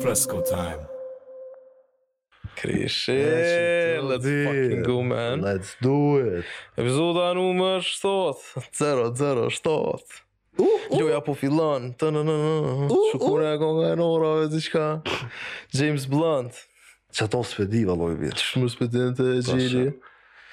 Fresco time. Krishil, let's fucking go man. Let's do it. Epizoda numër 7, 007. Loja po fillon. Shukur e konga e norave diçka. James Blunt. Qato s'pe di vallahi vetë. Shumë s'pe din të e gjiri.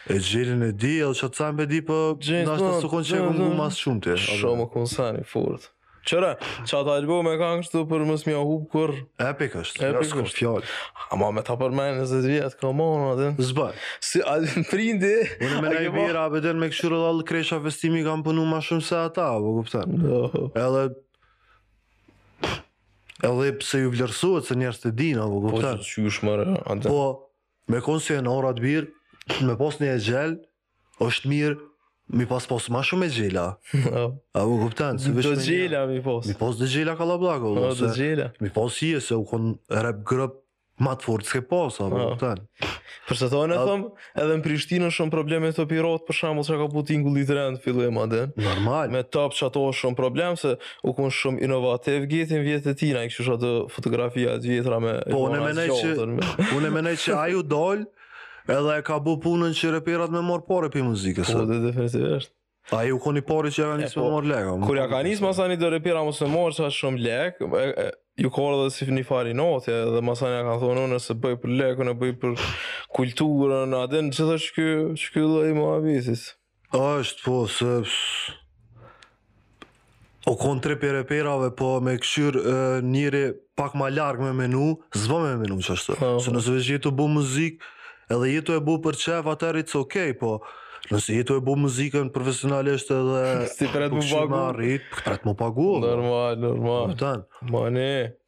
E gjirin e di, edhe që atë sa mbe di për... James Blunt. Nashta s'u kon që e kongu ma shumë të. Shumë kon masani, fort. Qëra, qa t'ka bo me kanë kështu për mos me ja hup kur... Epik është, Epik është, është. fjallë. Ama me ta përmen në zëtë vjetë, kam unë atë. S'ban. Si, a din prindi... Unë menoj bir, a e din me kshyr dhe Allkresha Festimi kanë punu ma shumë se ata, a po kupton. No. Edhe... Edhe pse ju vlerësohet se njerëzt e dinë, a po kupton. Po, që shumë, atë. Po, me konë si e në orat birë, me pas MJellma, Është mirë mi pas pas ma shumë Jella. A po kupton, se veç Do me Jella mi pas. Mi pas dhjetë Jella ka Unikkatil. Po, dhjetë Jella. Mi pas i e se u kon rap grup ma të fortë s'ke pas, a po po. kupton. Për se thonë, A... themi, edhe në Prishtinë është shumë problem me të prit, për shembull që ka bu Tingulli Trent n'fillim a din. Normal. Me top që ato është shumë problem, se u kun shumë inovativ, gjatë vjetve të tina, i kshyr atë fotografia të vjetra me... Po, unë e menoj që, unë e menoj që ai u dal, Edhe e ka bu punën që reperat me marrë pare prej muzikës. Po, dhe definitivisht. Ai u kon i pari që ka nisë me po, marrë lekë? Kur ja ka nisë masani do repera mos me marrë që shumë lek, ju ka ardhë si një far inati dhe masani ja kanë thonë unë s'e bëj për lekën e bëj për kulturën, a din që dhe ky, ky lloj ma visis. Është po se u kon trend prej reperave, po me kshyr njëri pak ma larg me menu, s'ban me menu që ashtë. Po, se po. nëse veç je tu bu muzikë, edhe je tu e bu për qef, atëherë it's okej, okay, po nëse je tu e bu muzikën profesionalisht edhe... Si pret me u pagu? Pret me u pagu, Normal, normal. Më tënë. Mane.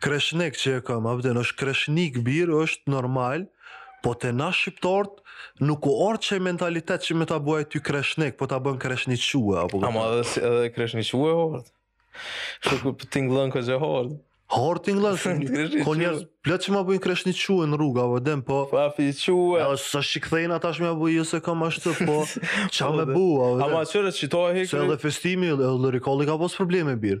Kreshnik që e kam a e din është kreshnik bir është normal po te na shqiptart nuk u ardh qaj mentalitet që me ta bo ty kreshnik po ta bën Kreshniq a po kupton. Ama edhe edhe Kreshniq hard. Kështu po tingëllon kogja hard. Hard tingëllon se ka njerëz plot që ma bëjnë Kreshniq në rrugë a e din po. Pa fique. Jo s'ja kthej ata shme apo jo se kam ashtu po ça me bu. Ama çare qitash. Se edhe Festim Lyricali ka pas probleme bir.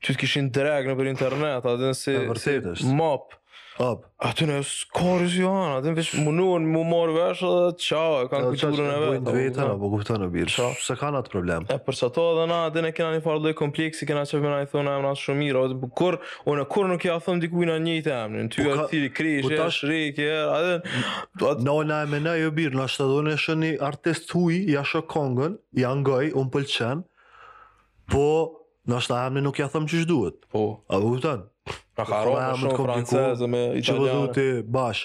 Ty të kishin drag në për internet, a din si... E vërtetë është. Mop. Op. Aty në skenë si janë, a din veç munon mu marrë vesh edhe çao, e kanë kulturën e vet. Bojnë vetën, a po kupton bir, qa? S'e kanë atë problem. E për qato edhe na, a din e kena një farë lloj kompleksi, kena që na i thonë emna shumë mirë, a po kur, unë kur nuk ja thom dikujt njëjtë emnin, ty po të thirri Krish, Kreshnik, e a din... No, na e kena jo bir, nashta edhe nëse shoh ni artist huj, ja shoh kongën, ja ngoj, më pëlqen, po Nashta emnin nuk ja tham qysh duhet. Po. A po kupton? Pra kah rri më shumë francez dhe me italianë. Që vëdhu ti bash.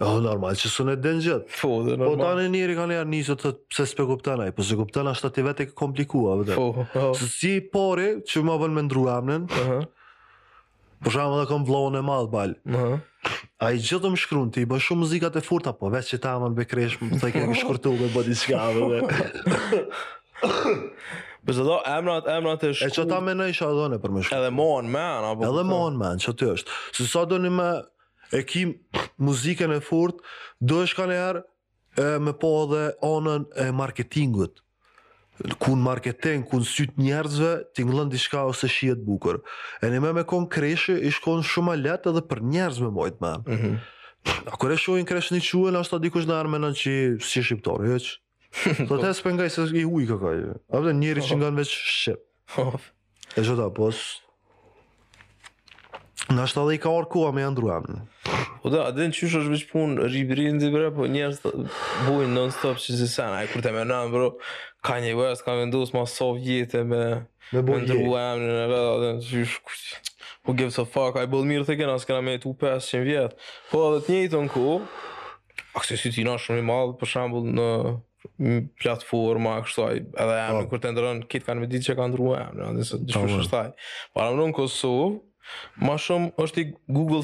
Jo normal që sunet dhe në gjithë. Po, dhe po, normal. Po tani njeri ka njëherë njësë të pse s'pe kupton ai, po s'e kupton ashtu ti vetë e komplikua, vëdhe. Po, po. Si pari që ma vënë me ndrru emnin, uh -huh. Për shembull, e kam vllaun e madh Bal. Ëh. Ai gjithmonë më shkrun ti, bën shumë muzika të forta, po veç që ta aman be Kresh, më thënë me e shkurtu me bo diçka. Po se do emrat, emrat e shkurt. E që ta me në isha dhëne për me shkurt. Edhe mbahen men, apo? Edhe mbahen men, qaty është. Se sado nime e ki muzikën e fortë, duhesh ka njëherë, E me pa edhe anën e marketingut, kur në marketing, kur në sytë e njerëzve tingëllon diçka ose shihet bukur. E nime me konë Kresh, i shkon shumë ma lehtë edhe për njerëz me majt men. Mm -hmm. A kur e shohin Kreshnique, nashta dikush menon që si shqiptarë, heq. Dhe të e s'pengaj se i hujka ka ju. A vëtë njeri që ngon veç shqip. E zhëta, po është... Nashta edhe i ka ardh koha me e ndrru emnin. Po de, a din qysh është veç punë rebrand-i bre, po njerëzit bojnë non stop qësi sene, a i kur të menon, bro, Kanye West, ka vendos mas sa vjetve me... Me u bo Ye. Me ndrru emnin në në në në në Who gives a fuck, a i bëllë mirë të kena, s'kena me jetu 500 vjet. Po edhe të njëjtën kohë, aksesi te na shumë i madh, për shembull në platforma kështu edhe e po. kur të ndrron krejt kanë me ditë që ka ndrru emnin nëse të shkush është taj para më në Kosovë ma shumë është i Google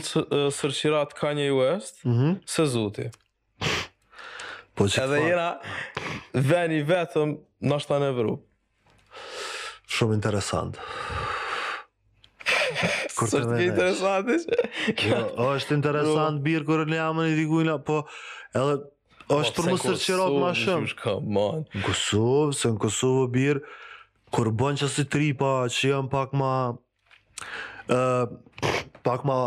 search-irat Kanye West mm -hmm. se Zoti po që edhe jena veni i vetëm nashta në Evropë Shumë interesant. Kur të vjen. Është interesant. Jo, është interesant bir kur lajmin e dëgjojna, po edhe është për me search-irat ma shumë. Come on. Në Kosovë, se në Kosovë bir kur bën qasi tripa që janë pak ma ë pak ma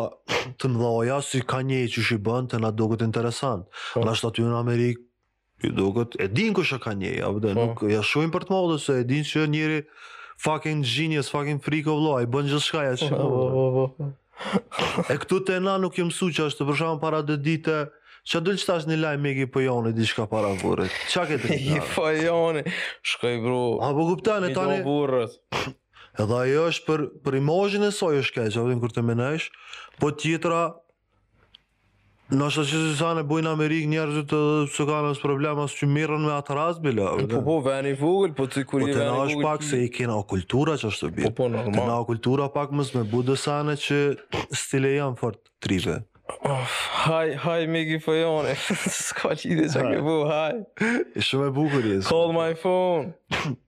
të mdhaja, si Kanye qysh i bën te na duket interesant. Po. Nashta në Amerikë I duket, e din kush është Kanye, apo dhe, po. nuk ja shohin për të madhe se e dinë që njeri fucking genius, fucking freak of law, i bën gjithçka ja çka. Po, po, po, po. E këtu te na nuk jem mësu qashtu për shembull para dy dite, ka dalë qetash një lajm Megi Pojani diçka për burrat? Qa ke të një? Pojani, shkoj bro. A po kupton e tani... Një do burrat. Edhe ajo është për, për imazhin e saj është keq, a po din kur të menesh, po tjetra Nashta qësi sene bojnë n'Amerikë njerëzit s'kanë as problem as që merren me atë rast bile. Po po veni i vogël, po të kur është veni i vogël. Po nashta pak se i kena o kultura që është të bje. Po po normal. Te na o kultura pak mësu me bo edhe sene që stile janë fort trive. Of, haj, haj Megi Pojani, s'ka lidhje çka ke bo, haj. Shumë e bukur je. Call my phone.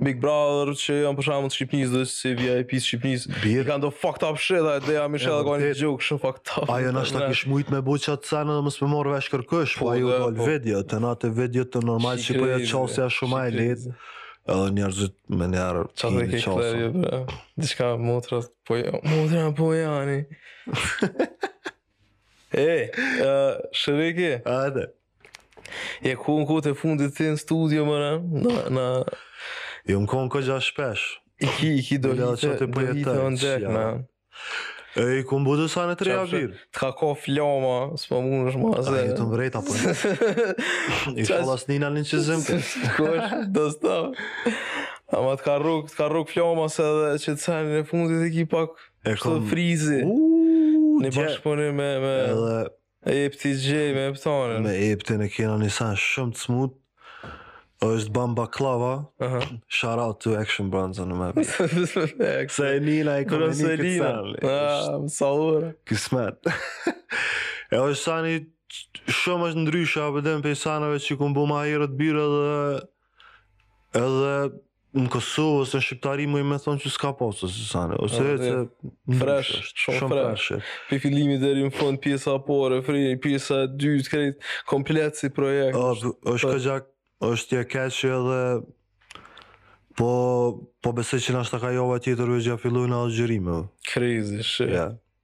Big Brother që janë për shembull të Shqipnisë dhe si VIP të Shqipnisë. Bir kanë do fucked up shit ai dhe jom i shti ka një joke shumë fucked up. Ajo nashta kish mujt me bo qato sane dhe mos më marr vesh kërkush, po ajo dal po video, të na të video të normal që po e qesja shumë e letë. Edhe njerëzit me njerë Qa të ke klerje bre Dishka motra po jo Motra po jani E, uh, shëriki Ajde Je kon kohët e fundit ti në studio më në, në, në... Jo kom kon goxha shpesh. I ki, i ki do Bila hitë, qatë i do hitë përjetaj, në dek, qja. me. E i ku mbudu sa në treja Qafshe, bir. Të ka kap flama, s'po mund është ma A se... ju të mbrejta po. I Qas- shala snina në që zim. Kush, do s'ta. Ama të ka rrok, të ka rrok flama se edhe qat san në fundit e ki pak E kështu kam- frizi. Uuu, Në gje. bashkëpunim me, me... Edhe E Epti gjej me Eptonin. Me Eptin e kena një sen shumë të smut. Osht Bambaklava. Aha. Shout out to Action Bronson me. Se e nina e kërë një këtë sen. Ah, më sa ura. Kismet. e osht sani shumë ma ndryshe, po edhe prej saneve që kom bo ma herët bir dhe Edhe në Kosovë ose në Shqiptari muj me thonë që s'ka pasë aso sane, ose aq fresh, shumë fresh. Prej fillimit deri në fund, pjesa parë, frijë, pjesa dytë, krejt, komplet si projekt. Osht ka gjak, është tje keqë edhe, po, po besoj që nashta ka java tjetër veç ja fillojna xhirime. Crazy, shit. Yeah.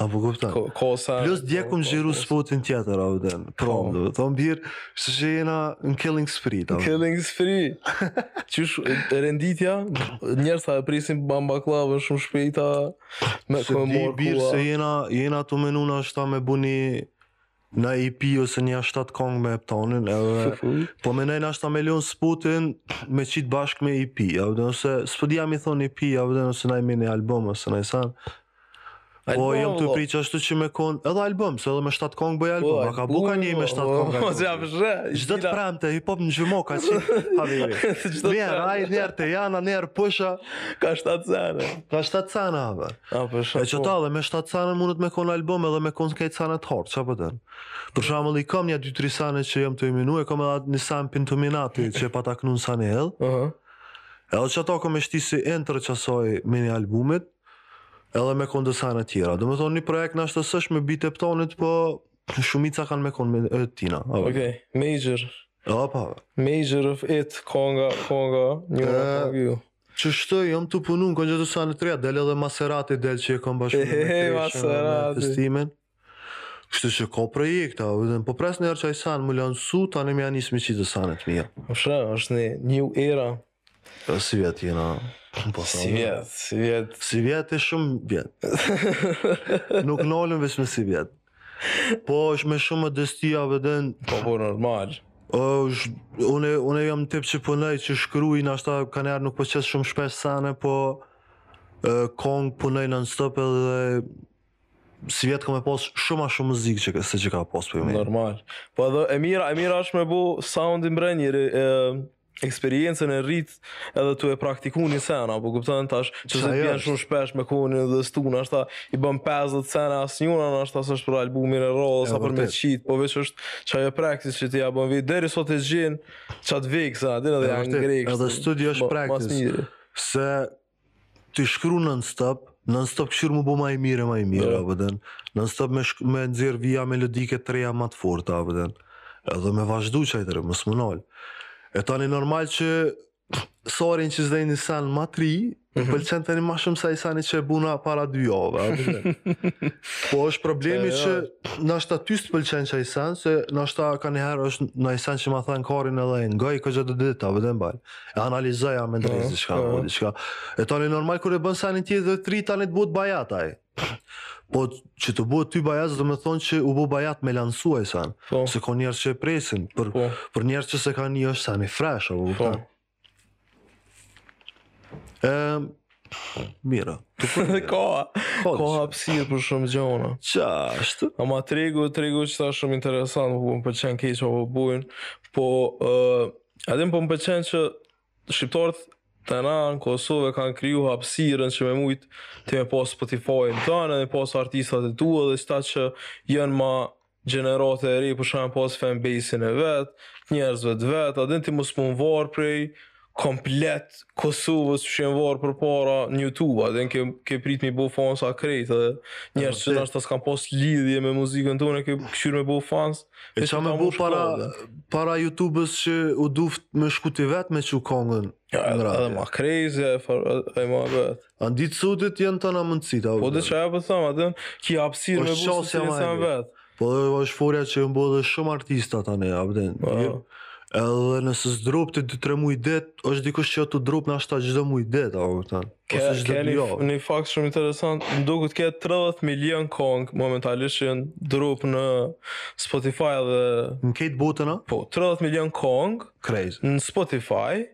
A po kupton? Ko, kosa. Plus dje kom xhiru spotin tjetër au den. Prom, do të thon bir, se që jena në killing spree ta. Killing spree. Qysh renditja, njerëz sa e prisin bambaklavën shumë shpejta me sa kom marr. Bir se jena jena tu menu nashta me bo ni Naj EP ose nja shtatë kong me Eptonin edhe po mendoj nashta me lon spotin me qit bashk me EP ja vëdhe ose s'po di a mi thonë EP ja vëdhe ose naj mini album ose naj san Po jam tu prit që ashtu që me kon edhe album se edhe me shtat kong bon album po, a ka buka një me shtat kong po, Çdo të pram të hip hop në gjymo ka qi Haviri Njerë raj njerë të jana njerë pusha Ka shtat sana Ka shtat sana A, për shembull. E qeta edhe me shtatë sane mundet me konë album edhe me konë krejt sane të hard, që për të Për shembull, i kam një dy tri sane që jam tu i menu, e kam edhe një san pintuminati që e pata knu në sane edhe. Uh -huh. Edhe qeta kam me shti si intro që asoj mini albumit, edhe me konë do sane tjera. Do me thonë një projekt nashta s'osht me bite Eptonit, po shumica kanë me konë me të tina. Okej, okay. major. Opa. Major of it, konga, konga, një uh, Qeshtu, jam tu punu në këngë do sene t'reja, del edhe Maserati del që e kam bashkë me Kreshen dhe Festimin. Kështu që ka projekta, dhe po pres njerë qaj sen m'u lansu, tani m'ja nisë me qitë sene t'mija. O shra, është një new era. Po, sivjet jena, po sa Sivjet, sivjet. Sivjet e shumë vjet. Nuk nalem veç me sivjet. Po është me shumë modesti, a po din. Po po normal. Është unë unë jam tip që punoj që shkruaj, nashta kaniher nuk po qes shumë shpesh sene, po këngë punoj non stop edhe sivjet ka me pas shumë ma shumë muzikë që, se që ka pas për me. Normal. Po edhe e mira, e mira është me bu soundin bre njeri, e, eksperiencën e rrit edhe tu e praktiku një sen, a po kupton tash që se bjen shumë shpesh me koni dhe stu nashta i bën 50 sene asnjona nashta s'është për albumin e radhës as për me qit, po veç është qajo praktis që ti ja bën vetit derisa ta gjen qat vik se a din edhe janë grek edhe studio është praktis se ti shkru non stop, non stop kqyr m'u bo ma i mirë, ma i mirë, yeah. a po din, non stop me, shk, me nxjerr vija melodike të reja ma të forta, a po din, edhe me vazhdu që ajtëre, mos m'u nal. E tani normal që sa herë që zdej një sen ma t'ri, mm -hmm. pëlqen tani ma shumë se ai seni që e buna para dy jave, a po din. po është problemi që nashta ty s'të pëlqen qaj sen, se nashta kaniherë është ni sen që ma thënë karin edhe në gaj, këtë gjithë dhe ditë, a po din, bajtë. E analizoja me ndreq mm, diçka, mm. diçka. E tani normal kur e bën senin tjetër t'ri tani të bëhet bajat ai. Po që të bëhet ty bajat s'do të thotë që u bë bajat me lansu ai sen. Po. Se ka njerëz që e presin për po. për njerëz që s'e kanë ni është seni fresh apo. Po. Ehm Mira. Ka. Ka hapësirë për shumë gjona. Qa, është? Ama tregu, tregu që është shumë interesant, po më pëlqen keqë, po bujnë, po, A din po më pëlqen që shqiptarët tanë në Kosovë kanë kriju hapësirën që me mujt ti me pas Spotify-in tan, me pas artistat e tu edhe qeta që janë ma gjeneratë e re, për shembull pas fanbase-in e vet, njerëzit e vet, a din ti mos m'u varë prej komplet Kosovës qysh jem varë përpara në YouTube, a din ke, ke prit m'i bo fansa krejt, dhe njerëz që nashta s'kanë pas lidhje me muzikën tonë, ke kqyrë me bo fans, E ça me bu para, para Youtubës që u duft me shku ti vet me çu kongën Ja, edhe edhe ma crazy, e far, e ma vet A në ditë t'sotit janë tana mundësitë Po dhe që e për thëmë, a din, ki hapsirë me bu si të në vet Po dhe është forja që u bu edhe shumë artista tani, a po din po. Edhe nëse s'drop ti 2-3 muj ditë, është dikush që o tu drop nashta çdo muj ditë, a po din Po Ke, s'është keni jo. një fakt shumë interesant. Më duket ke 30 milion kong momentalisht që janë drop në Spotify dhe Në krejt botën, a? po 30 milion kong Crazy. në Spotify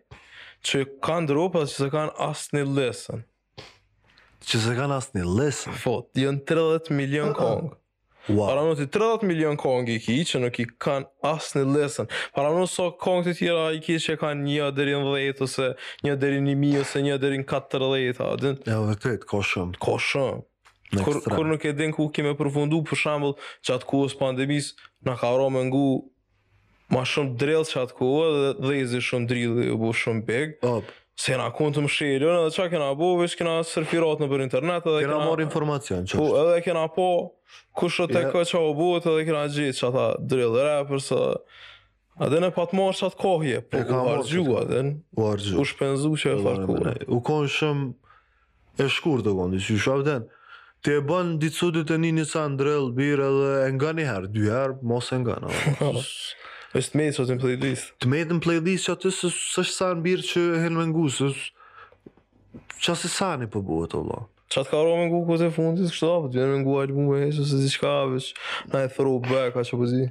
që kanë drop dhe që s'e kanë asnjë listen. Që s'e kanë asnjë listen. Po, janë 30 milion kong. Wow. Parameno ti 30 milion kongë i ki që nuk i kanë as një listen. Parameno sa kongë të tjera i ki që kanë një deri në 10 ose një deri në 1000 ose një deri në 40. A, din? E vërtet, ka shumë. Ka shumë. Kur, kur nuk e din ku ki me përfundu, për shembull, gjatë kohës pandemisë, na ka ra me ngu Ma shumë drill qat kohë dhe dhezi shumë drill edhe u bo shumë big. Op. Se jena konë të mshelun edhe qa kena bo, veç kena surfirat nëpër internet edhe kena... Kena marrë informacion, që po, është? Po, edhe kena pa kush o tu u bo, edhe kena gjet qata drill rappers... A din, e pat marrë qat kohë e po u harxhu, a din... U harxhu. U shpenzu qajo farë kore. U konë shumë... E shkurt u kon qysh a din ti e bën ditës sodit e nin ni sound drill bir edhe e ngon një herë dy herë mo s'e ngon o S'të met sot në playlist. T'met në playlist që aty s'është sound bir që hin me ngu, se qaj sound po bëhet old vlla. Qa të ka ra me ngu kohët e fundit, kështu apë, të vjen me ngu albume hiç, ose diçka veç, naj throwback, a ça po di.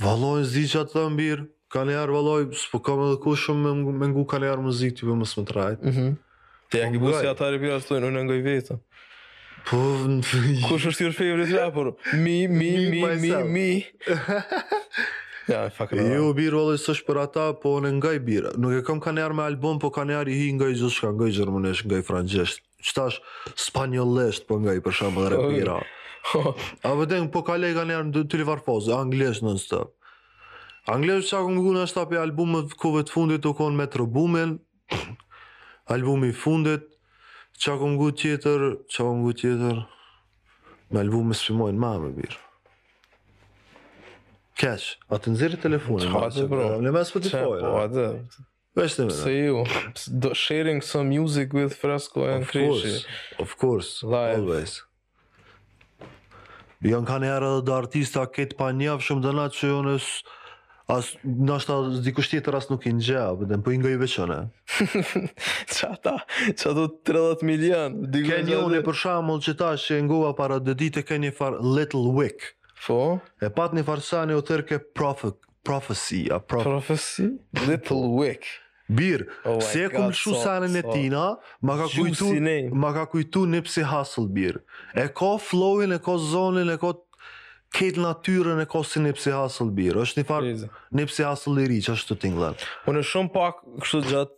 Vallaj s'di qa të thom bir. Kaniher vallaj, s'po kam edhe kohë shumë me mgu- me ngu kaniher muzikë, type mos me t'rrejt. Mhm. Te janë Po, gibu si gaj. ata repera që thonë, unë e ngoj veten. Po, në- Kush është your favorite rapper? Mi, mi, Me, mi, mi, myself. mi. Ja, fuck it. Jo, bir vallaj s'është për ata, po unë ngoj bir. Nuk e kam kaniher me album, po kaniher i hi ngoj gjithçka, ngoj gjermanisht, ngoj francesht. Qetash spanjollisht po ngoj për shembull repera. A vetëm po ka le, kaniher t'hin ni far faze, anglisht non stop. Anglisht ça kom ngu n'ashtu albume kohëve të fundit u kon Metro Boomin. Albumi i fundit ça kom ngu tjetër, ça kom ngu tjetër. Me albume s'po m'vjen n'men bir. Kresh, a ta nxjerr telefonin? Qa të bro? Në Spotify. Po, atë. Veç të Se ju, do sharing some music with Frasco and Kreshi. Of course, of course, always. Janë kaniherë edhe do artista krejt të panjoftun shumë dhe na që jo në As, në është ta dikush tjetër as nuk i njeh, për dhe më po i ngoj veç unë. Qata, qato 30 milion. Ke një unë për shembull qetash që e ngova para dy dite ke një farë Little Wick. Po? E pat një farë soundi u thirrke Prophet, Prophecy, prof. Prophecy Little Wick. Bir, oh si e kom lëshu soundin e tina, ma ka kujtu, ma ka kujtu Nipsey Hussle bir. E ka flowin, e ka zonin, e ka krejt natyrën e ka si Nipsey Hussle bir. është një farë Nipsey Hussle i ri qashtu tingllon. Unë shumë pak kështu gjatë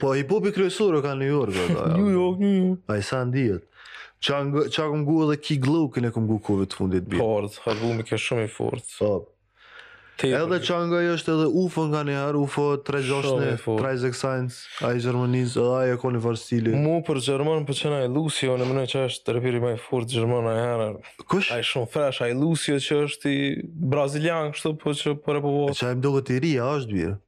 Po hip hopi kryesor o ka New York o da. New York, New York. Pa i sa ndihet. Qa ngoj, qa kom ngu edhe Key Glock-un e kom ngu kohëve të fundit bir. Fort, albumi ke shumë i fort. Po. Edhe qa ngoj është edhe UFO nganjëherë, UFO 361, drei sechs eins, ai i Gjermanisë, edhe ai e ka ni farë stili. Mu për Gjerman po m'pëlqen ai Lucio, unë menoj që është reperi ma i fort Gjerman a i herë. Kush? Ai shumë fresh, ai Lucio që është i Brazilian, kështu po që për po e po po. Qaj m'doket i ri, a është bir?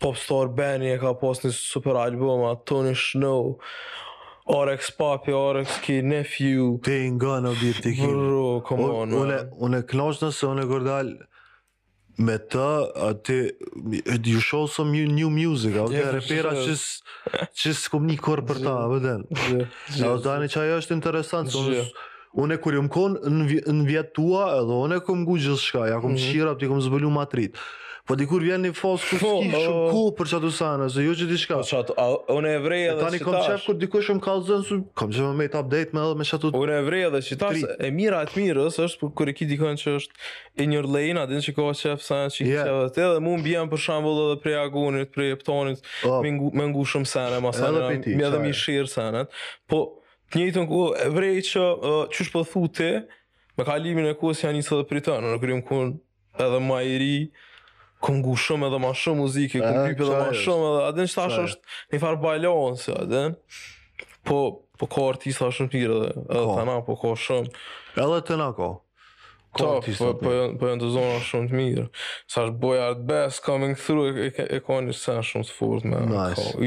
Popstar Benny e ka pas një super album atë Tony Shhnow. Rx Papi, RXK Nephew. Ti i ngon bir ti ki. Bro, come on. Unë une knaqna se unë kur dal me to, aty, ju show some new, new music, a vëtë repera që që s'kom ni kurrë për ta, a vëtë. A vëtë, a din çajo është interesant, Unë kur jam kon në vjet tua, edhe unë kam ngu gjithçka, ja kam mm -hmm. shira, t'i kam zbulu ma t'rit. Po dikur vjen në fazë ku po, s'ki shumë kohë për çato sene, se jo që diçka. Po çatu, unë e vrej edhe tani kam qef kur dikush më kallzon se kam qef me ta update me edhe me çatu. Unë e vrej edhe çita, e mira e mirës është kur kur e ki dikon që është in your lane, a din që ka qef sa që ki qef ti edhe mua m'bjen për shembull edhe prej Agonit, prej Jetonit, me ngu shumë sene, më sene, edhe me share sene. Po Të njëjtën kohë e vrej që çysh po thu ti, me kalimin e kohës ja nis edhe priton, kur jom kon edhe ma i ri, kom ngu shumë edhe ma shumë muzikë, kom bo edhe ma shumë edhe a din që tash është një far balans, a din. Po po ka artista shumë të mirë edhe, edhe po. te na po ka shumë. Edhe te na ka. Ka artista. Po po janë po janë të zona shumë të mirë. Sa është boy art best coming through e, e, e ka një sen shumë të fortë me. Nice. Ka,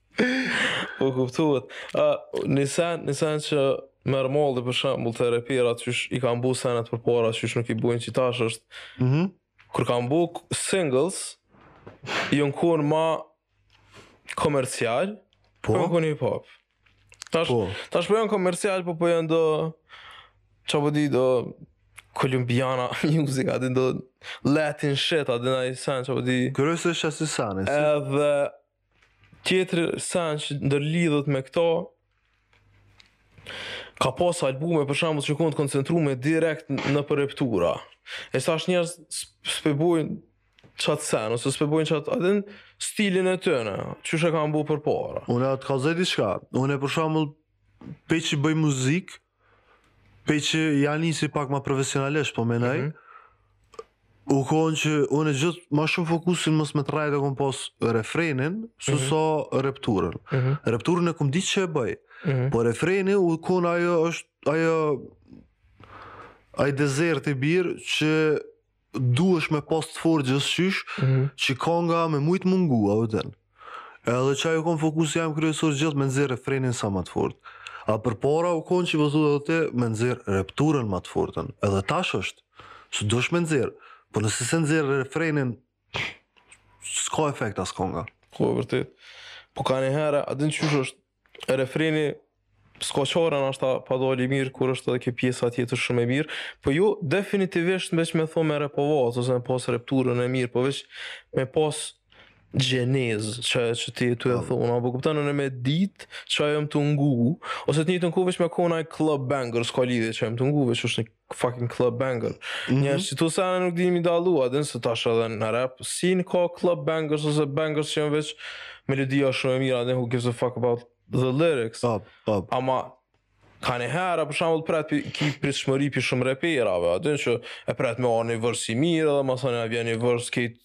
Po kuptohet. A ni sen, ni sen që më merr malli për shembull te reperat që i kanë bu senet përpara që nuk i bujnë qitash është. Mhm. Mm kur kanë bu singles i u kon ma komercial, po u kon hip hop. Tash po. tash po janë komercial, po po janë do ça po di do kolumbiana music a din do latin shit a din naj sen ça po di. Kryesisht asi sene. Edhe Tjetri sen që ndërlidhet me këto, ka pas albume për shembull që u kon të koncentrume direkt nëpër reptura. E sa është njerëz s'pe bojnë çat sen ose s'pe bojnë çat atë stilin e tyne, qysh e kanë bu përpara. Unë ta kallzoj diçka. Unë për shembull pej që bëj muzikë, Pej që ja nisi pak ma profesionalisht, po menoj, mm -hmm. u kon që unë gjithë ma shumë fokusin mos me të rrejt e kom pas refrenin, se mm -hmm. sa repturën. Mm -hmm. Repturën e kom ditë që e bëj, mm -hmm. po refreni u kon ajo është, ajo, ajo desert bir që duhesh me pas të fort gjithqysh mm. që kanga me mujt m'u ngu a po din edhe qajo u kon fokusi jem kryesor gjithë me nxjerr refrenin sa më të fort a përpara u kon që vëzhu dhe te me nxjerr repturën më të fortën edhe tash është se duhesh me nxjerr po nëse s'e nxjerr refrenin s'ka efekt as kanga po vërtet po kaniherë a din qysh është Refreni s'ka çare nashta pa dalë i mirë kur është edhe kjo pjesa tjetër shumë e mirë, po jo definitivisht veç me thonë me repovat ose me pas repturën e mirë, po veç me pas gjenezë që që ti tu e thonë, a po kupton unë me ditë që ajo me t'u ngu, ose të njëjtën kohë veç me kon ai club banger s'ka lidhje që me t'u ngu, veç është një fucking club banger. Mm -hmm. Qito sene nuk din mi dallu, a din se tash edhe në rap scene ka club bangers ose bangers që janë veç melodia shumë e mirë, a din who gives a fuck about the lyrics. Po, po. Ama kaniherë, për shembull, pret për ki për shmëri pi shumë reperave, a din që e pret me ardh një vers i mirë, edhe ma thënë, a vjen një vers krejt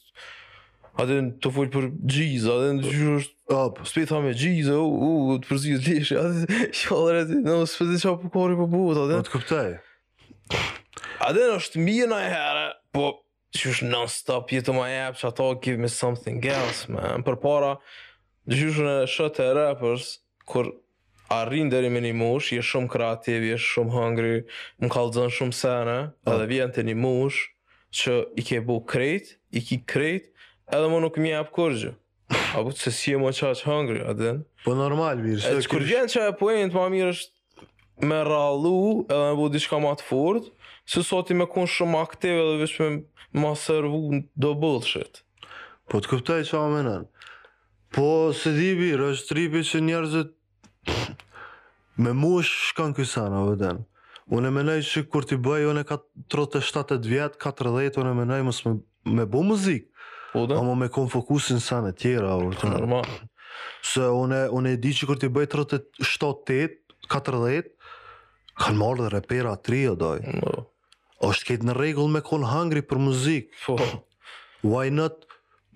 A din të fol për gjiza, a din qysh është, a, po, s'pe i tha me gjiza, u, u, u, të përzi të leshë, atë, shalër atë, në, s'pe të qa për kori për buhet, atë. Po të kuptoj. A din është mirë najherë, po, qysh non stop, jetë ma jep qato, give me something else, man, përpara, gjyshën e shëtë e rappers, kur Arrin deri me ni moshë je shumë kreativ je shumë hungry më kallxon shumë sene edhe vjen te ni moshë që i ke bo krejt i ki krejt edhe mo nuk mjep kurgjë a kupton se s'je mo qaq hungry a din Po normal bir se e kur vjen qaj point ma mir është me rrallu edhe me bo diçka ma të fort se sa ti me kon shumë aktiv edhe veç me ma servu do bullshit Po të kuptoj ça menon. Po se di bir, është tripi që njerëzit me mosh shkon ky sen, a po din. Unë e menoj që kur ti bëj, unë 37 vjet, 40, unë e menoj mos me, me bo muzik. Po de. Ama me kon fokusi n'sene tjera, a po din. Normal. Se unë, unë e di që kur t'i bëj 37, 8, 40, kanë me ardh edhe repera t'ri o daj. No. Është krejt në rregull me kon hungry për muzikë. Po. Why not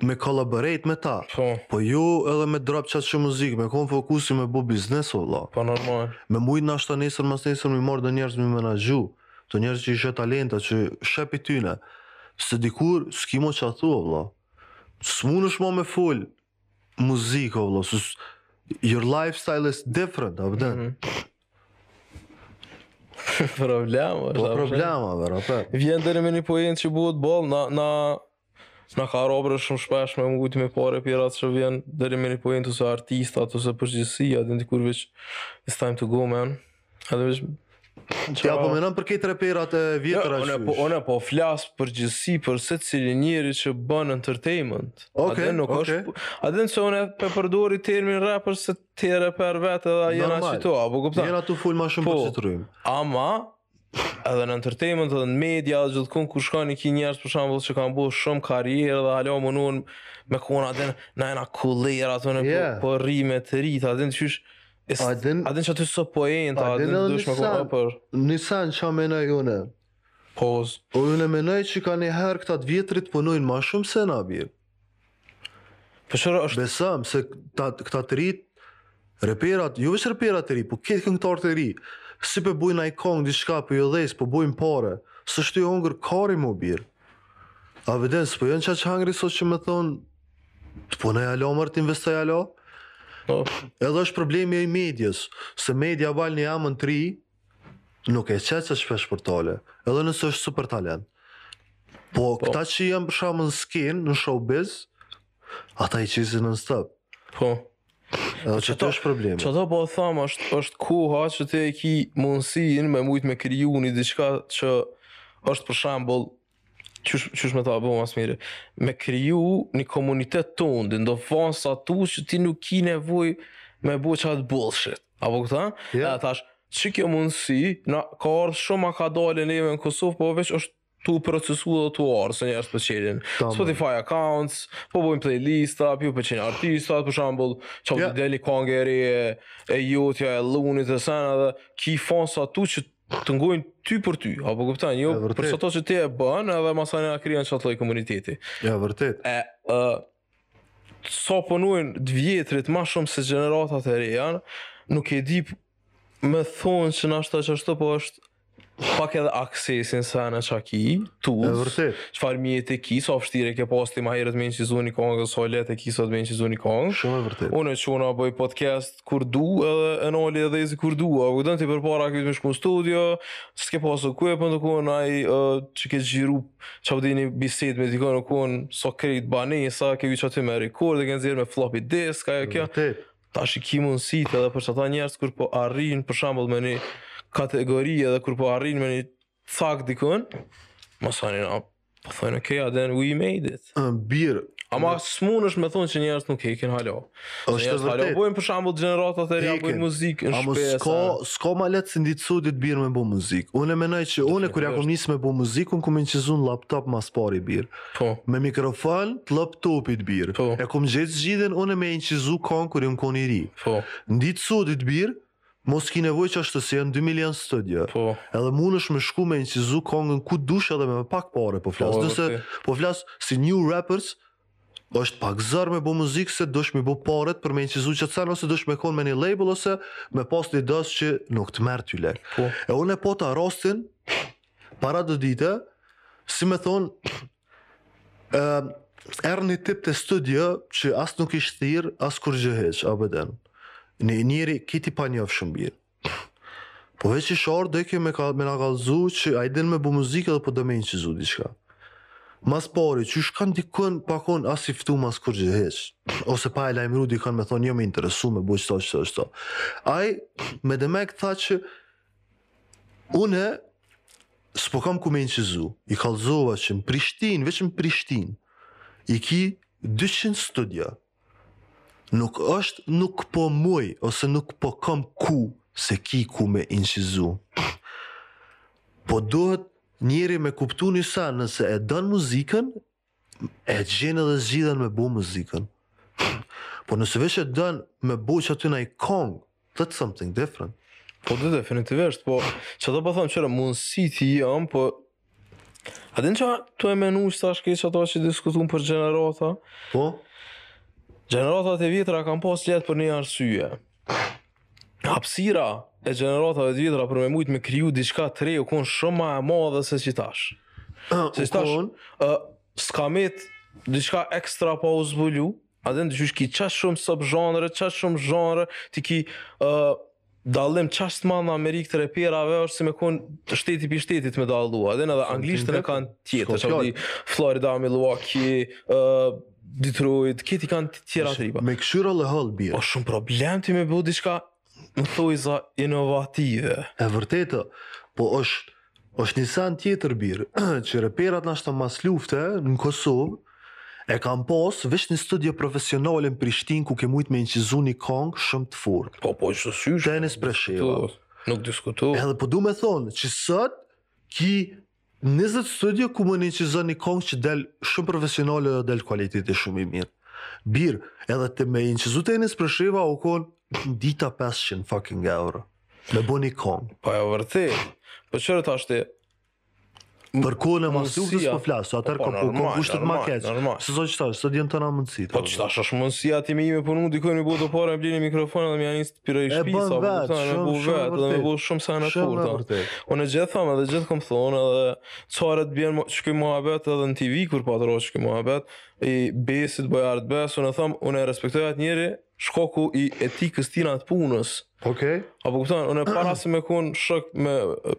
me collaborate me ta? Po. Po jo edhe me drop qaq shumë muzikë, me kon fokusi me bu biznes o vëlla. Po normal. Me mujt nashta nesër mas nesër mi marr do njerëz mi menaxhu, do njerëz që i sheh talenta që sheh pi tyne. Se dikur s'ki mo ça thu o vëlla. S'munesh mo me fol muzikë o vëlla, cause your lifestyle is different, a po din. Mm -hmm. Problem, o Po problem, o vëlla, po. Vjen deri me ni point që bohet boll, na, na, na ka ra bre shumë shpesh me mujtë me pare për atë që vjen deri me ni point ose artistat ose përgjithësi, a din dikur veç, it's time to go, man. A veç Ti a po mendon për këta reperat e vjetër jo, ashtu. Po unë po flas përgjithësi për secilin njeri që bën entertainment. Okay, atë nuk okay. është. Atë se unë po e përdori termin rapper se ti je reper vetë edhe ai janë ashtu, a po kupton? Jena tu fol më shumë po, për çtrym. Ama edhe në entertainment edhe në media edhe gjithkund ku shkon i ki njerëz për shembull që kanë bërë shumë karrierë dhe hala munohen me kon atë na jena kulera atë në yeah. po, po rime të rita atë çysh A din A din qaty s'po e ta din do të shkoj më për. Ni sen çka menoj unë? Poz. Po unë menoj që kanjëherë këta të vjetrit punojnë më shumë se na bir. Po çfarë është? Besom se këta të ritë reperat, jo veç reperat të ri, po këta këngëtarë të ri. Si po bojnë ni kongë diçka po ju dhez, po bojnë pare. S'është hunger kari më bir. A e din, s'po janë qaq hungry sot që me thonë Të punoj hala more të investoj hala? Po. Edhe është problemi i medias, se media vallë një emën të ri, nuk e qet shpesh portale, edhe nëse është super talent. Po, po. këta që janë për shembull në skenë, në showbiz, ata i qesin non-stop. Po. Edhe po që të është problemi. Qeta po thom, është, është koha që ti e ki mundësin me mujtë me kriju një diçka që është për shembull qysh, qysh me ta bo ma s'miri, me kriju një komunitet tandin, do fansa tu që ti nuk ki nevoj me bo qatë bullshit. A po kupton? Ja. Edhe tash, që kjo mundësi, na ka ardhë shumë kadale neve në Kosovë, po veç është tu procesu dhe tu ardhë, se njerëz po çelin. Po Spotify accounts, po bojnë playlista, po ju pëlqejnë artistat, për shembull, që yeah. del një kongë e re, e jotja, e Lumit, e sene, dhe ki fansa tu që të ngojnë ty për ty, a po kupton, jo për sa që ti e bën, edhe masanej krijon qat lloj komuniteti. Ja vërtet. E ë sa punojnë të vjetrit më shumë se gjeneratat e reja, nuk e di me thon se nashta ashtu po është pak edhe aksesi se në çka ki, tools, çfarë mjete ki, sa vështirë e ke pas ti ma herët me inçizu ni kongë, sa lehtë e ki sot me inçizu ni kongë. Shumë e vërtetë. Unë çona bëj podcast, kur du edhe e nali edhe e nisi kur du a kupton ti përpara këtë me shku në studio s'ke pas ku e për në kohën ai që ke xhiru që a e din po bisedon me dikon në kohën sa krejt bendi sa ke vë qaty me rekord e ke nxjerrë me floppy disk a e kjo tash i ki mundësitë edhe për qata njerëz kur po arrin për shembull me një kategori edhe kur po arrin me një cak dikun, masanej na, po thonë, okay, a then we made it. Uh, bir. Ama s'munesh me thonë që njerëz nuk hekin hala. Është vërtet. Hala bojnë për shembull gjenerata të reja bojnë muzikë në shpi. Ama s'ka, s'ka ma lehtë si n'ditë t'sodit birë me bo muzikë. Unë e menoj që unë kur ja kom nisë me bo muzikë, unë kom inçizu n'laptop ma s'pari birë. Po. Me mikrofon të laptopit birë. Po. E kom gjetë zgjidhjen, unë me inçizu kangë kur jom kon i ri. Po. N'ditë t'sodit birë, Mos ki nevoj qashtu, se janë dy milion studio Po Edhe munesh me shku me incizu kongën ku dush ti edhe me pak pare po flas Nëse po flas si new rapper është pak zor me bo muzikë se duhesh me bo paret për me incizu qat sen ose duhesh me konë me një label ose me pas një dësë që nuk të merr ty lek po. E unë e pata rastin para dë dite si me thon Ëm Erdh një tip te studio që as nuk ish thirr, as kurgjë hiç, abeden. Një njeri qiti po e njof shumë mirë. Po veç i sharë dhe kjo me, ka, me na kalzu që ai din me bu muzikë dhe po do me incizu diçka. Ma s'pari, që shkon dikun pa kon as i ftu as kurgjë hiç. Ose pa e lajmru dikën me thon jom i interesum me bu qeta qeta qeta. Ai m' demek tha që Unë s'po kam ku me inqizu, i kallzova që në Prishtinë, veç në Prishtinë, i ki 200 studia. Nuk është nuk po muj, ose nuk po kam ku, se ki ku me inqizu. Po duhet njeri me kuptu një sa, nëse e don muzikën, e gjen edhe zgjidhjen me bu muzikën. po nëse veç e don me bu qaty naj kongë, that's something different. Po dhe definitivisht, po qato po thom qe mundësitë janë, po A din çka tu e menu qitash krejt qato që diskutum për gjenerata? Po? Gjeneratat e vjetra kanë pas lehtë për një arsyje. hapësira e gjeneratave të vjetra për me mujtë me kriju diçka të re u konë shumë ma e madhe se qitash. Se qitash, uh, s'ka met diçka ekstra pa u zbulu, a din qysh ki qa shumë sub zhanre, qa shumë zhanre, ti ki uh, dallim qashtu ma në Amerikë të reperave, është si me konë shteti prej shtetit me dallu, a din edhe anglishtën e kanë tjetër, ça di Florida, Milwaukee, uh, Detroit, këta i kanë tjera t'rejat. Me kqyr reall, bir. O shumë problem ti me bo diçka në thonjza inovative. E vërtetë, po është është një sen tjetër bir, që reperat n'ato mas lufte në Kosovë, e kanë pas veç një studio profesionale në Prishtinë ku ke mujt me incizu një kong shumë të fortë. Po po s'ish. Tenis Presheva. Nuk diskutoj. Edhe po du me thon që sot ki Njëzet studio ku munesh me incizu një këngë që del shumë profesionale dhe del kualiteti shumë i mirë. Bir, edhe ti me inqizu te Enis Presheva u kon dita 500 fucking euro. Me bo një këngë. Po e vërtetë. Po krejt qashtu Për kohën e mas luftës po flas, sa atë po, po, kanë pas kushtet më keq. Se sot çfarë, sot janë tona mundësi. Po çfarë është mundësia ti me punu dikun me bo pare, ble ni mikrofon dhe me ja nis Piro i shpi, sa për të me bu vetë, dhe me bu shumë sene kurë, ta. Unë e gjithë thom, edhe gjithë kom thonë, edhe sa herë t'bjen qiky muhabet, edhe në TV, kur pat ra qiky muhabet, i Besit, Boyard Bes, unë e thom, unë e respektoj atë njeri, shkaku i etikës tina të punës. Ok. A po kupton, unë e para se me kon shok me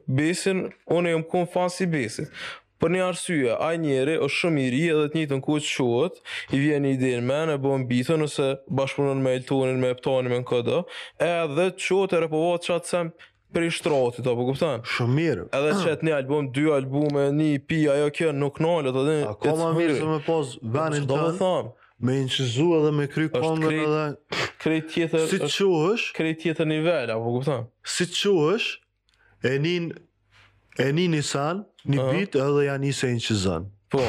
Besin, unë jom kon fan i Besit. Për një arsye, ai njeri është shumë i ri edhe n'të njëjtën kohë çohet, i vjen një ide në mend e bën beatin ose bashkëpunon me Eltonin, me Eptanin, me këdo, edhe çohet e repovat qat sen prej shtratit a po kupton. Shumë mirë. Edhe qet një album, dy albume, një EP, ajo kjo nuk nalet edhe it's hurry. Akoma mirë se me pas venin tënd. Me inçizu edhe me kry këngën edhe. Krejt tjetër. Si t'çohesh. Krejt tjetër nivel a po kupton. Si t'çohesh, E nin e nin ni sen, një uh. beat edhe ja nis e inçizon. Po.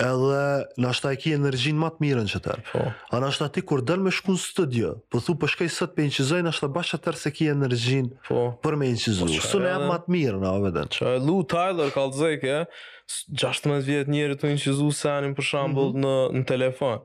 Edhe nashta e ki energjinë më të mirën qatherë. Po. A nashta ti kur don me shku në studio, po thu po shkoj sot po inçizoj, nashta bash qatherë s'e ki energjinë po. për me inçizu. Po, senin më të mirën, a e din. Qe Luh Tyler ka të zekë, e? 16 vjet njeri tu inçizu senin për shembull mm -hmm. në, në telefon.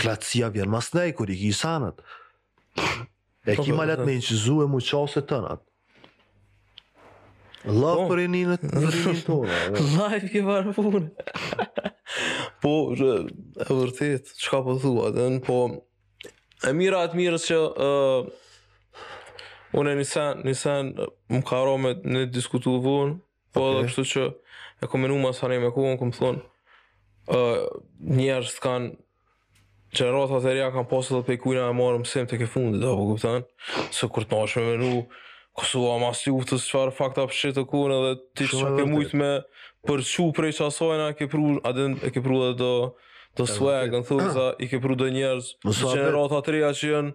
Cilësia vjen masnej, kur i ki senet. E po, ki po, malat po. me inçizu e mu qasë tonat. Laf për e një në të një tonë. Laf ki varë punë. Po, e vërtetë, çka po thua, dhe në po... E mira e t'mirës që... Uh, unë e një sen, një sen, më ka ra me diskutu vonë, Po okay. edhe kështu që e kom menu masanej me kohë, unë kom thonë, uh, njerëzit kanë, gjeneratat e reja kanë pasë dhe pej kujna me marrë mësim tek e fundit, a po kupton, se kur t'nalesh me menu, Kosova mas luftës, çfarë fucked up shit u kon dhe ti çka ke mujtë me përçu prej qasajna, ke pru, a din, e ke pru dhe do, do swag, në thurë, i ke pru do njerëz, gjeneratat e reja që janë,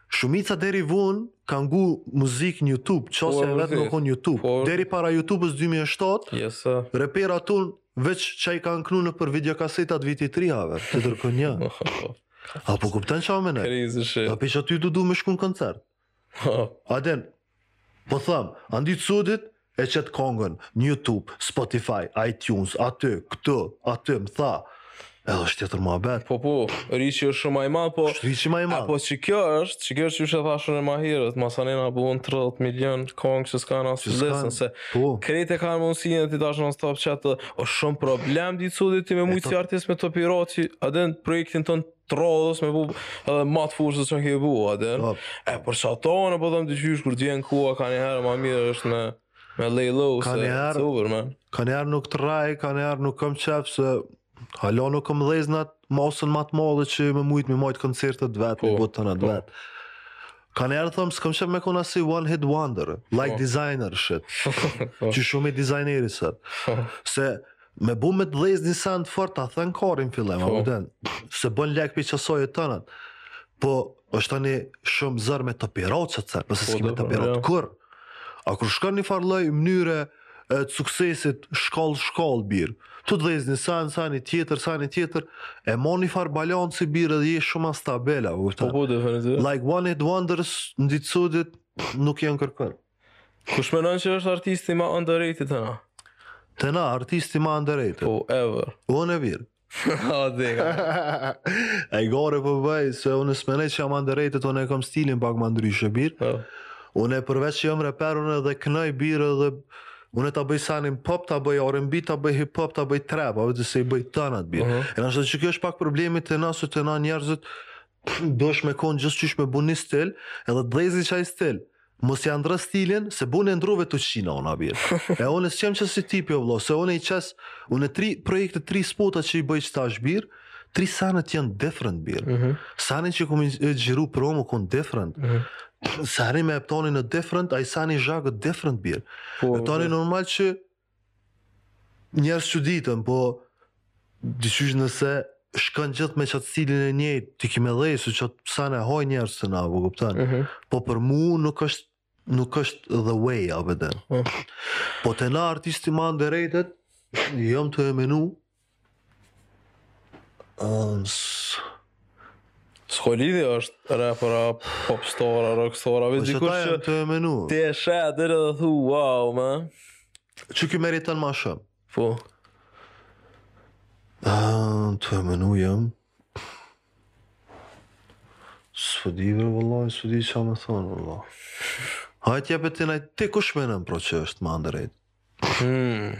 Shumica deri vonë kanë ngu muzikë në YouTube, qasja Po, e vetme vërtet. u kon YouTube. Po. Deri para YouTube-s 2007, Yes. a. repera tun veç ç'i kanë knu nëpër videokasetat viti 3 ave, të dërkon një. A po kupton çfarë më ne? Crazy shit. A pe që aty du du me shku në koncert. A din, Po them, n'ditë t'sodit e qet kongën, n'YouTube, Spotify, iTunes, aty, këtu, aty, m'tha, Edhe është tjetër muhabet. Po po, reach-i është shumë i madh, po. Është reach-i më i madh. Po që kjo është, që kjo është qysh thashë ma herët, masanena bohen 30 milion kongë që s'kanë as lesën se. Po. Krejt e kanë mundësinë ti tash në stop chat, është shumë problem n'ditë t'sodit ti me mujt si artist me Topiroti, a din projektin ton trollës me bu edhe ma të furt se çka ke bu atë. Po. E për qato unë po them diçysh kur të vjen koha kanë herë më mirë është me lay low se kanë herë super man. Kanë herë nuk t'rrej, kanë herë nuk kam qejf se hala nuk kam gjëzna masën ma të madhe që me mujt me majt koncertet vet, po, me bo tana po. vet. Kanë herë thom, s'kam qejf me kon si one hit wonder, like oh. Desiigner, shit. Oh. Qysh u hi Desiigneri, sët. Oh. Se, Me bu me të dhez një sen të fort, ta thenë karin fillim, po. a se bën lek për qasaj kanë, po është tani shumë zor me top-irat qat sen, nëse po, s'ki me të pirat, jo. kur, a kur shkon një farloj mënyre të suksesit shkallë shkallë bir, tu të dhez një sen, sen një tjetër, sen një tjetër, e man një farë balansi bir dhe je shumë ma stabil, u të, po, po, like one hit wonders, në ditë sodit, nuk janë kërkun. Kush menon që është artisti ma underrated te na? Te na, artisti ma underrated. Po, ever. Po, në virë. O, dheka. Hajgare pe po bëj, se unë s'e menoj që jam underrated, unë e kom stilin pak ma ndryshe bir. Po. Unë përveç që jam reper, unë edhe knoj bir edhe... Unë ta bëj senin pop, ta bëj R&B, ta bëj hip hop, ta bëj trap, a po de se i bëj tanat bir. Uh -huh. E tashti kjo është pak problemi te na se te na njerëzit, Duhesh me kon diqysh me bu ni stil edhe të dhezi qaj stil Mos ja ndrë stilin, se bon e ndrrove t'qina nanën bir. E une s'jom qasi tipi o vlla, se une i qes, une tri projekte, tri spota që i bëj qetash bir, tri senet janë different bir. Mm -hmm. Senin që kom xhiru promo kon different. Mm -hmm. Senin me EpToni-n different, ai seni zhagët different bir. Po, eptoni po. normal që Njerëz çuditen, po diqysh nëse shkon gjithë me qat stilin e njëjtë, ti ki me dhez se qat sen e hajn njerëz te na, po kupton. Mm -hmm. Po për mu nuk është nuk është the way a po de. Mm. Po te na artisti ma underrated, jam tu e menu, S'ka lidhje a është rapera, popstora, rockstora, veç po dikush që... Tu e menu. Ti e sheh atë dhe thu, wow, man. Që ky meriton ma shumë. Po. Uh, tu e menu jam. S'po di bre, vallahi, s'po di ça me thonë, vallahi. Hajt jepe ti tanen, ti kush menon pra që është ma underrated? Hmm.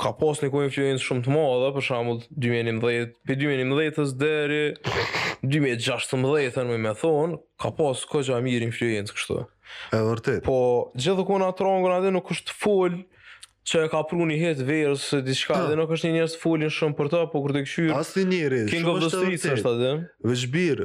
ka pas një kohë influencë shumë të madhe, për shambull 2011, pi 2011-ës deri 2016-ën mun me thonë, ka pas koxha mirë influencë kështu. E vërtet. Po, gjithë u kon atër, angun atë nuk është fol që e ka pru një hit verës e diçka, dhe nuk është një njerëz folin shumë për ta, po kur te kshyr... Asnjëri, shumë është e vërtet. King of the Streets është atë. Veç bir,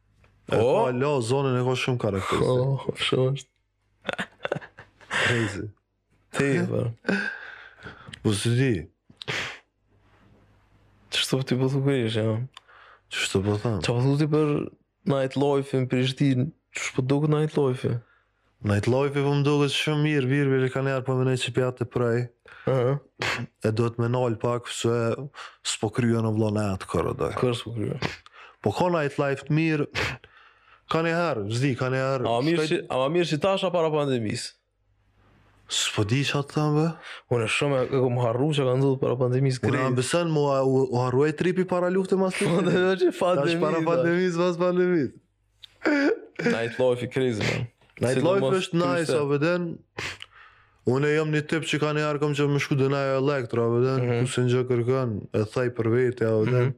Po, po alo, zonën e ka shumë karakteristike. Po, po, shumë është. Crazy. Ti, po. Po si ti? Qysh po t'doket, ja? Qysh po thom? Qysh po t'doket ty Night Life në Prishtinë? Qysh po t'duket Night Life-i? Night Life-i po më duket shumë mirë, mirë veç kanjëherë po mendoj që pja të prej. Ëh. E di, t'e nal pak se s'po kryen në vllon atë kërë do. Kërë s'po kryen. Po ka Night Life të mirë. Kanjëherë, s'di, kanjëherë. A ma mirë, a ma mirë tash apo para pandemisë? S'po di çka të thom be. Unë shumë e kam harru çka ka ndodh para pandemisë krejt. Unë edhe besoj mo u harruaj tripi para luftës mas luftës. Po, dhe që fat Tash para pandemisë, pas pandemisë. Night life i crazy, man. Night life është nice, a ven? Unë jam një tip që kanjëherë kom qejf me shku n'do naj elektro, a ven? Mm -hmm. Kur s'e njoh kërkon, e thaj për veti, a ven? Mm -hmm.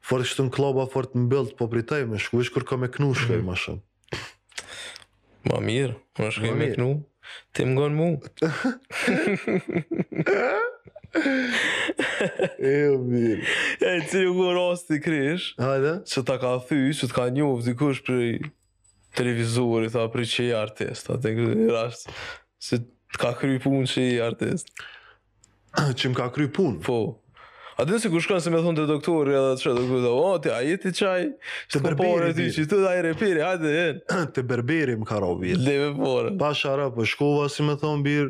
Fort kështu në klaba, fort mbyllt, po pritoj me shku, veç kur kam me knu shkoj, mm -hmm. ma shumë. Ma mirë, me shku me knu, ti me m'ngu mu. e jo mirë. E cili u kon rasti kishe, Hajde. se ta ka thy, që të ka njoft dikush prej televizorit, a prej që je artist, a ndonjë rast, që të ka kry punë që je artist. që më ka kry punë. Po. A dhe se ku shkon se me thonë te doktori edhe të shëtë, ku dhe, o, ti a je ti qaj, te berberi ti, që të dhe ajre piri, hajde, e. Te berberi më ka ra, bre. Dhe me pore. Pa shara, po shkova, si me thonë, bre,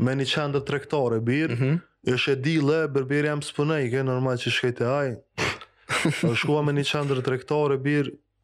me një qendër tregtare, bre, mm -hmm. edhe dile, berberi jam së po nejse, ke normal që shkoj te aj, po shkova me një qendër trektare, birë,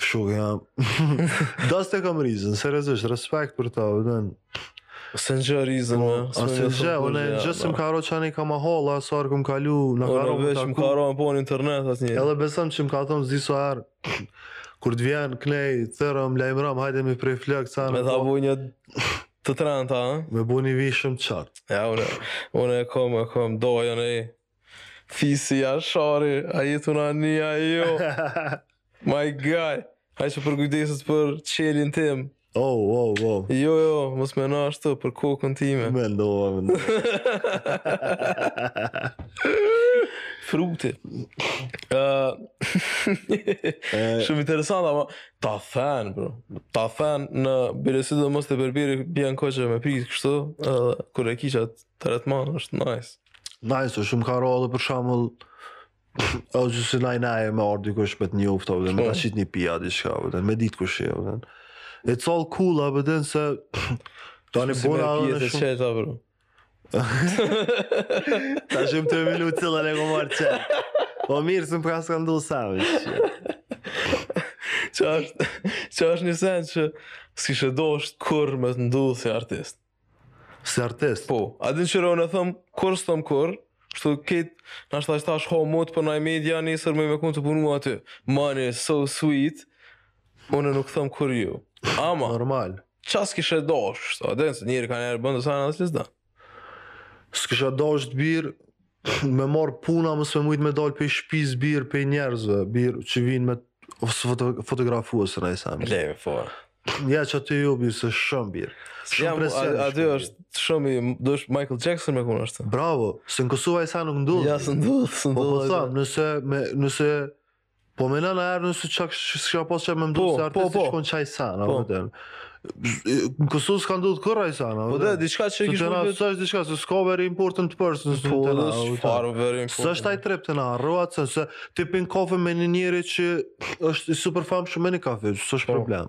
Kështu jam. N'dashtë e kam Rizën, seriozisht, respekt për ta, a ven. S'e njoh Rizën, po, a s'e njeh, unë në gjë se më ka ra që e kam n'mahalla, sa herë kam kalu, m'ka ra me taku. Unë më ka ra me pa në internet, atë një. Edhe besom që më ka thonë s'di sa herë, kur të vjen knej, thirrëm, lajmërom, hajde m'i pre flokët, sa në po. Me ta bo një të trenta, a? Me bo një vijë qaty. Ja, unë, unë e kom, e kom, dojën e, Fisi Jashari, aj e tunë, aj o. My guy, aj që përkujdeset për qelën tim. Oh, oh, oh. Jo, jo, mos më thoni ashtu për kokën time. Me ndoha, me ndoha. Fruti. Uh, shumë interesant, ama ta thënë, bro. Ta thënë në bilesit dhe mos te berberi bjen koqe me pre, kështu, uh, kur e kishat Tretman është nice. Nice, është shumë ka rrallë për shambull, o që si naj naj me ardh dikush me të njoftë, dhe me ta qitë një pije, diçka, dhe me ditë kush je, dhe. It's all cool, dhe dhe se, ta një bona dhe në shumë. Qeta, bro. ta shumë të minutë të dhe në komarë qetë. O po mirë, së më përka së ka ndodh sa, Çka është, çka është një sen që s'kishe dasht kurrë me të ndodh si artist. Si artist. Po, a din çka o, unë thom, kurrë s'thom kurrë, kështu ke, nashta tash ha mut për naj media, nesër me me kon tu punu aty. Money is so sweet, unë nuk thom kurrë jo. Ama, Normal. qa s'kishe dasht, kështu, a din, se njeri ka njerë bëndë, sa në asë lëzda. S'kisha dasht bir, Me marr puna mos me mujt me dal pej shpis bir pej njerëzve bir që vin me u fotografu ose naj sen. Le po. Ja që aty ju bir se shumë bir. Shumë presion. Aty është shumë i dush Michael Jackson me kon është. Bravo, se në Kosovë ai sen nuk ndodh. Jo s'ndodh, s'ndodh. Po po them, nëse me nëse Po meno njëherë nëse qak shka pas që me mdu po, se artisti po, po. shkon qaj sen, po. vëtër. Në Kosovë s'ka ndodhë kurrë ai sen, vëtër. Po dhe, diçka që i kishë mundë... S'është diçka, se s'ka very important person, së po, të na, vëtër. S'është ai trip te na, rëva të se ti pin kafe me një njeri që është i super famshëm në një kafe, s'është po. problem.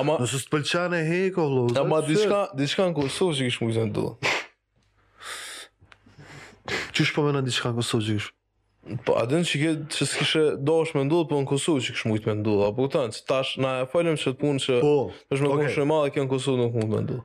Ama Nëse s'të pëlqen e hek o vëllai. Ama diçka, diçka në Kosovë që kish më kujtuar do. Qysh po mendon diçka në Kosovë që kish? Po a din diçka që s'kishe dasht me ndodh po në Kosovë që kish mujt me ndodh. A po kupton, tash na e folëm qat punë që po, është më okay. shumë e madhe kjo në Kosovë nuk mund me ndodh.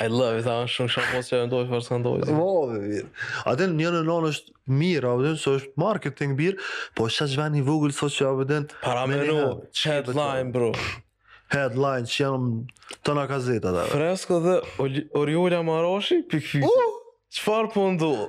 I love it, a shumë shumë mos që e ndojë, farë s'ka ndodh. Mo, dhe mirë. A dhe një në nënë është mirë, a dhe nësë është marketing bir, po është veni i vogël, so që a dhe dhe... Parameno qat headline, bro. Headline, që janë të në gazeta, da. Fresko dhe Oriola Marashi, pikë pikë. Uh! Çfarë po ndodh?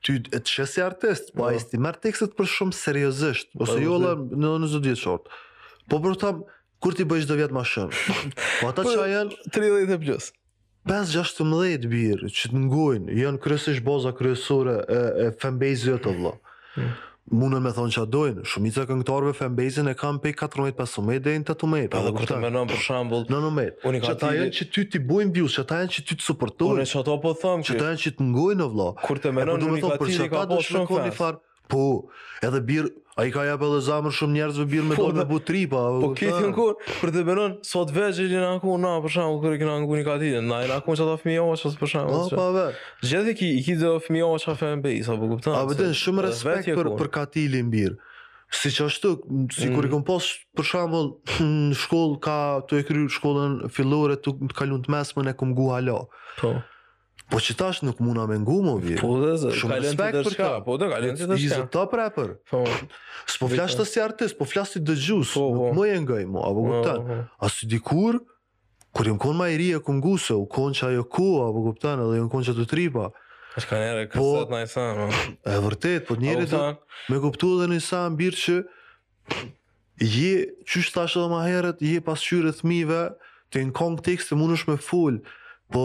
Ty ai të sheh si artist, po ai s't'i merr tekstet për shumë seriozisht, ose po, jo vlla, njëzet vjeçart. Po për ta kur t'i bëjsh do vjet më shumë. Po ata çka janë 30 e plus. 5-16 bir që të ngojnë, janë kryesisht baza kryesore e, e fanbase-ve të vlla. Hmm. Munen me thonë ça dojnë, shumica e këngëtarëve fanbase-n e kanë pej katërmbëdhjetë pesëmbëdhjetë deri në tetëmbëdhjetë, a më kupton? Edhe kur të menon për shembull, nëntëmbëdhjetë, Unikkatili. Që ata janë që ty ti bojnë views, që ata janë që ty të suportojnë. Unë qato po them që. Që ata janë që të ngojnë o vëlla. Kur të menon Unikkatili ka pas shumë fans. Po, edhe bir, ai u ka jap edhe zamër shumë njerëzve bir me po, dal me bo tripa. Po këtë në kur, po e menon, sot veç i në anku, na, për shembull, kur e kena ngu Unikkatin, na i në anku që ta fëmi jo, që së për shumë. Po, pa, Gjithë i ki, i ki dhe fëmija o qafe në bejë, sa po kupton. E vërtet, shumë respekt për, për Katilin bir. Siç ashtu, sikur i mm. kom pas, për shembull, në shkollë ka tu e kry shkollën fillore, tu kalu n't'mesmen e kom ngu hala. Po. Po qitash nuk muna me ngu më vje. Po dhe zë, shumë respekt për ka. Po dhe kalën që të shka. He's a top rapper. Po. S'po flas si artist, po flas si dëgjus. Po, po. Nuk më e ngaj mu, a po, po, po. A si dikur, Kur jam kon ma i ri e kum ngu se, u kon qajo koha, po kupton, edhe jam kon n'qato tripa. Është kanë erë po, kërcet nejse, no. E vërtet, po njeri me kuptu edhe nejse bir që je, qysh thashë edhe ma herët, je pasqyrë e fmive, ti n'kongë tekste mundesh me fol, po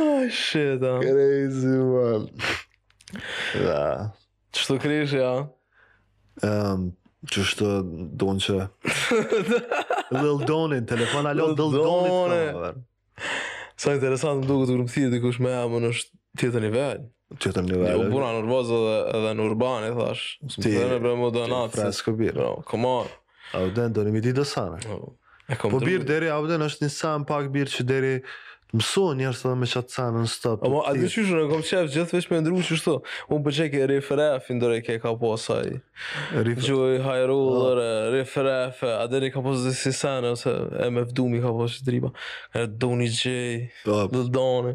Oh, shit, a. Crazy, man. Da. Qashtu krish, ja. Um, qashtu donë që... Lil Donin, telefon alo, Lil Donin. Sa interesant më duket kur m'thirr dikush me emën është tjetër nivel. Tjetër nivel. Jo, puna në urban dhe, dhe në urban e thash. Ti, dhe mbrëmë do natë. Fresko bir. Bro, come on. A u den, do një me dit do sounde. E kom po bir deri, a u den, është një sound pak bir që deri mësohen njerëz edhe me qat sound nonstop. Ama, a di qysh, kom qef gjithë veç me ndrru qashtu. Unë për që ke Riff Raff, indore ke ka posaj. Riff Raff. Jody Highroller Riff Raff, a deri ka pas edhe si sound, ose MF Doomi ka pas qi tripa. E do një gjej, dhe doni.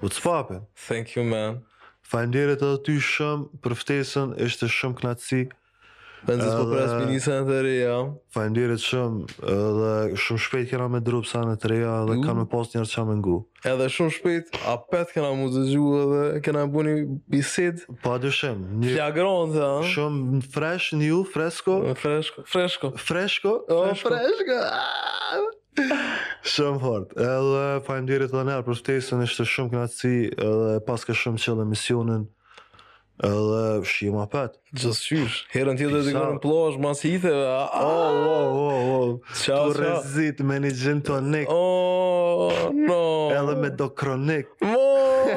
What's poppin? Thank you man. Faleminderit edhe ty shumë për ftesën, ishte shumë kënaqësi. Mezi s'po pres me ni sound të reja. Faleminderit shumë, edhe shumë shpejt kena me drop sound të reja dhe mm. kanë me pas njerëz ça me ngu. Edhe shumë shpejt, apet kena m'u dëgju edhe kena me bo një bisedë. Pa dyshim. Një... Flagron të, a? Shumë fresh, një fresko. Fresko. Fresko. Fresko. O, fresko. fresko. Shumë fort. Edhe faleminderit edhe niherë për ftesën, ishte shumë kënaqësi edhe paske shumë chill emisionin. Edhe shihemi apet. Gjithqysh. Herën tjetër të kon n'plazh, mas hithë edhe. Oh, oh, oh, oh, oh. Qa, tu rrezit me një gin tonic. Oh, no. Edhe me do chronic. Oh.